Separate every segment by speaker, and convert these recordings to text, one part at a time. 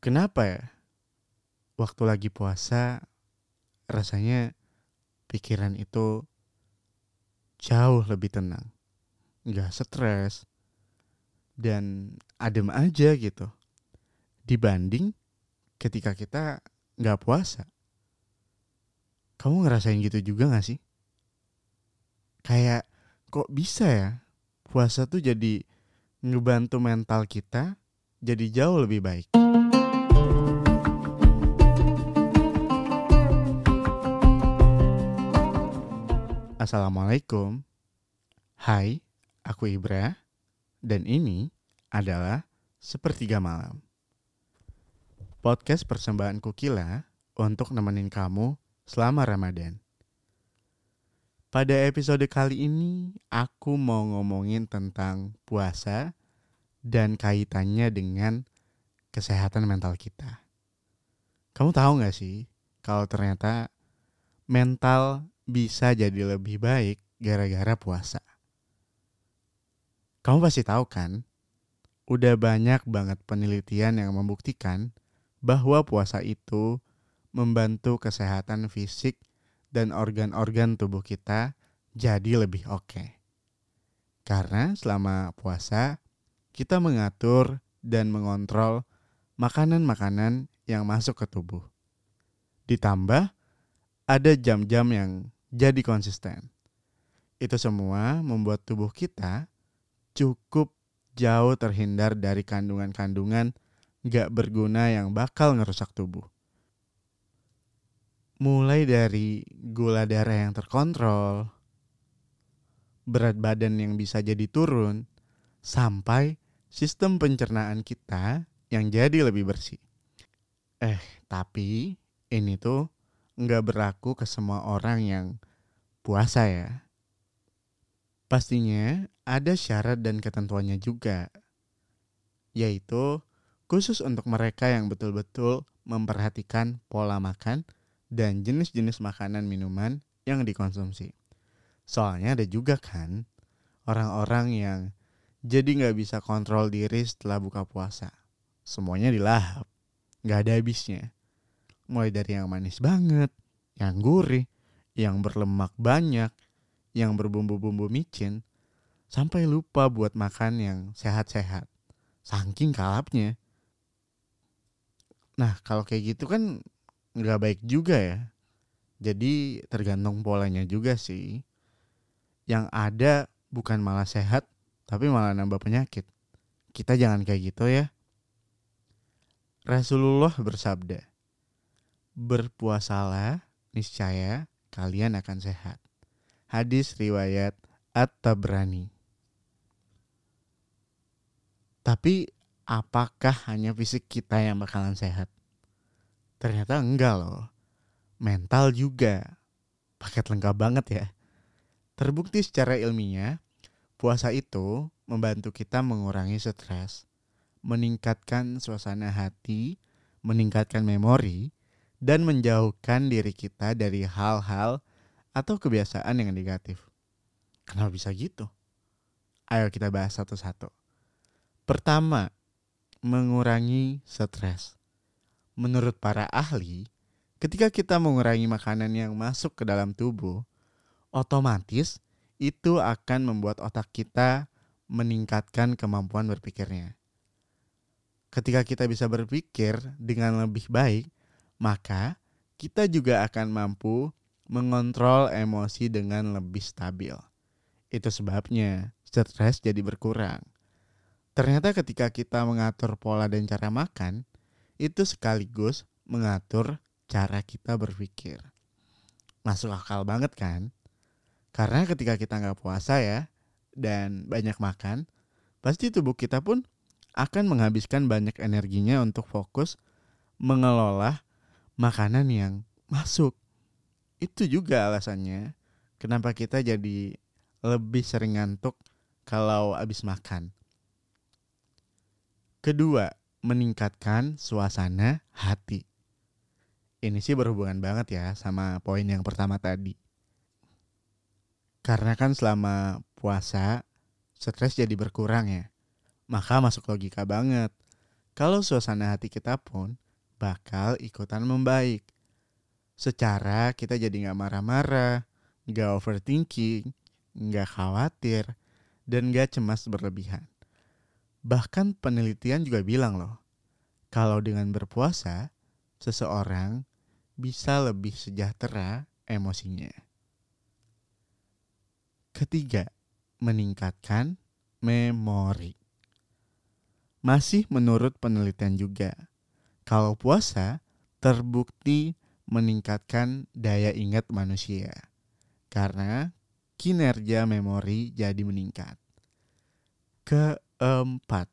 Speaker 1: Kenapa ya? Waktu lagi puasa, rasanya pikiran itu jauh lebih tenang. Nggak stres. Dan adem aja gitu. Dibanding ketika kita nggak puasa. Kamu ngerasain gitu juga gak sih? Kayak kok bisa ya puasa tuh jadi ngebantu mental kita jadi jauh lebih baik. Assalamualaikum. Hai, aku Ibra dan ini adalah Sepertiga Malam. Podcast persembahan Kukila untuk nemenin kamu selama Ramadan. Pada episode kali ini, aku mau ngomongin tentang puasa dan kaitannya dengan kesehatan mental kita. Kamu tahu gak sih kalau ternyata mental bisa jadi lebih baik gara-gara puasa? Kamu pasti tahu kan, udah banyak banget penelitian yang membuktikan bahwa puasa itu membantu kesehatan fisik dan organ-organ tubuh kita jadi lebih oke. Karena selama puasa, kita mengatur dan mengontrol makanan-makanan yang masuk ke tubuh. Ditambah, ada jam-jam yang jadi konsisten. Itu semua membuat tubuh kita cukup jauh terhindar dari kandungan-kandungan gak berguna yang bakal ngerusak tubuh. Mulai dari gula darah yang terkontrol, berat badan yang bisa jadi turun, sampai sistem pencernaan kita yang jadi lebih bersih. Eh, tapi ini tuh nggak berlaku ke semua orang yang puasa ya. Pastinya ada syarat dan ketentuannya juga, yaitu khusus untuk mereka yang betul-betul memperhatikan pola makan dan jenis-jenis makanan minuman yang dikonsumsi. Soalnya ada juga kan orang-orang yang jadi nggak bisa kontrol diri setelah buka puasa. Semuanya dilahap, nggak ada habisnya. Mulai dari yang manis banget, yang gurih, yang berlemak banyak, yang berbumbu-bumbu micin, sampai lupa buat makan yang sehat-sehat. Saking kalapnya. Nah kalau kayak gitu kan nggak baik juga ya. Jadi tergantung polanya juga sih. Yang ada bukan malah sehat, tapi malah nambah penyakit. Kita jangan kayak gitu ya. Rasulullah bersabda, Berpuasalah, niscaya kalian akan sehat. Hadis riwayat At-Tabrani. Tapi apakah hanya fisik kita yang bakalan sehat? Ternyata enggak loh. Mental juga. Paket lengkap banget ya. Terbukti secara ilmiah, puasa itu membantu kita mengurangi stres, meningkatkan suasana hati, meningkatkan memori, dan menjauhkan diri kita dari hal-hal atau kebiasaan yang negatif. Kenapa bisa gitu? Ayo kita bahas satu-satu. Pertama, mengurangi stres. Menurut para ahli, ketika kita mengurangi makanan yang masuk ke dalam tubuh, otomatis itu akan membuat otak kita meningkatkan kemampuan berpikirnya. Ketika kita bisa berpikir dengan lebih baik, maka kita juga akan mampu mengontrol emosi dengan lebih stabil. Itu sebabnya stres jadi berkurang. Ternyata ketika kita mengatur pola dan cara makan, itu sekaligus mengatur cara kita berpikir. Masuk akal banget kan? Karena ketika kita nggak puasa ya, dan banyak makan, pasti tubuh kita pun akan menghabiskan banyak energinya untuk fokus mengelola makanan yang masuk. Itu juga alasannya kenapa kita jadi lebih sering ngantuk kalau habis makan. Kedua, meningkatkan suasana hati. Ini sih berhubungan banget ya sama poin yang pertama tadi. Karena kan selama puasa stres jadi berkurang ya. Maka masuk logika banget kalau suasana hati kita pun bakal ikutan membaik. Secara kita jadi nggak marah-marah, nggak overthinking, nggak khawatir, dan nggak cemas berlebihan. Bahkan penelitian juga bilang loh, kalau dengan berpuasa, seseorang bisa lebih sejahtera emosinya. Ketiga, meningkatkan memori. Masih menurut penelitian juga, kalau puasa terbukti meningkatkan daya ingat manusia karena kinerja memori jadi meningkat. Keempat,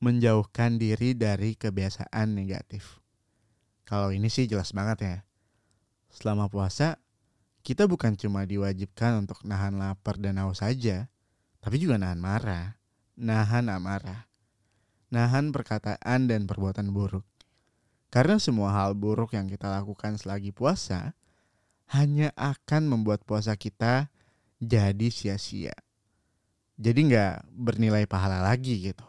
Speaker 1: menjauhkan diri dari kebiasaan negatif. Kalau ini sih jelas banget ya. Selama puasa, kita bukan cuma diwajibkan untuk nahan lapar dan haus saja, tapi juga nahan marah, nahan amarah, nahan perkataan dan perbuatan buruk. Karena semua hal buruk yang kita lakukan selagi puasa hanya akan membuat puasa kita jadi sia-sia. Jadi nggak bernilai pahala lagi gitu.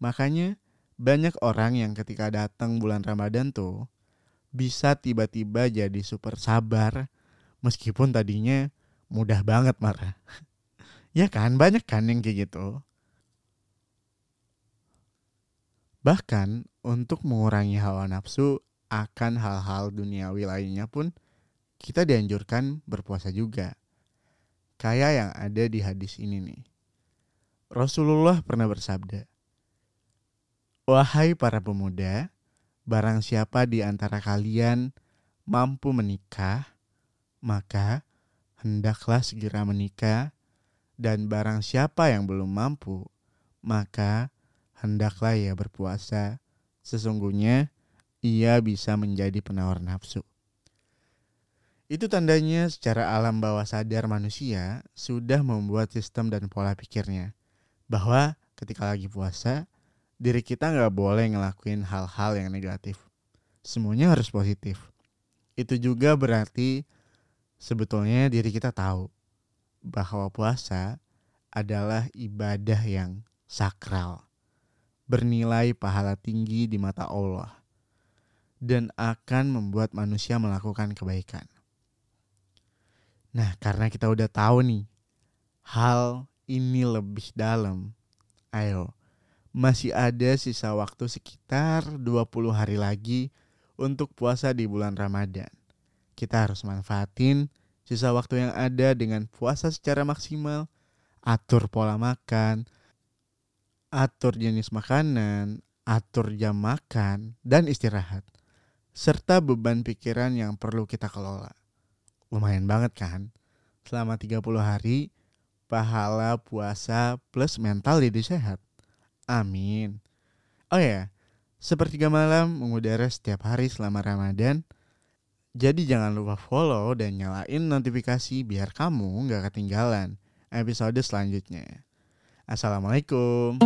Speaker 1: Makanya banyak orang yang ketika datang bulan Ramadan tuh bisa tiba-tiba jadi super sabar meskipun tadinya mudah banget marah. ya kan banyak kan yang kayak gitu. Bahkan untuk mengurangi hawa nafsu akan hal-hal duniawi lainnya pun kita dianjurkan berpuasa juga. Kayak yang ada di hadis ini nih. Rasulullah pernah bersabda, Wahai para pemuda, barang siapa di antara kalian mampu menikah, maka hendaklah segera menikah, dan barang siapa yang belum mampu, maka hendaklah ia berpuasa. Sesungguhnya ia bisa menjadi penawar nafsu. Itu tandanya secara alam bawah sadar manusia sudah membuat sistem dan pola pikirnya. Bahwa ketika lagi puasa, diri kita nggak boleh ngelakuin hal-hal yang negatif. Semuanya harus positif. Itu juga berarti sebetulnya diri kita tahu bahwa puasa adalah ibadah yang sakral bernilai pahala tinggi di mata Allah dan akan membuat manusia melakukan kebaikan. Nah, karena kita udah tahu nih hal ini lebih dalam, ayo masih ada sisa waktu sekitar 20 hari lagi untuk puasa di bulan Ramadan. Kita harus manfaatin sisa waktu yang ada dengan puasa secara maksimal, atur pola makan, atur jenis makanan, atur jam makan, dan istirahat. Serta beban pikiran yang perlu kita kelola. Lumayan banget kan? Selama 30 hari, pahala puasa plus mental jadi sehat. Amin. Oh ya, sepertiga malam mengudara setiap hari selama Ramadan. Jadi jangan lupa follow dan nyalain notifikasi biar kamu gak ketinggalan episode selanjutnya. Assalamualaikum.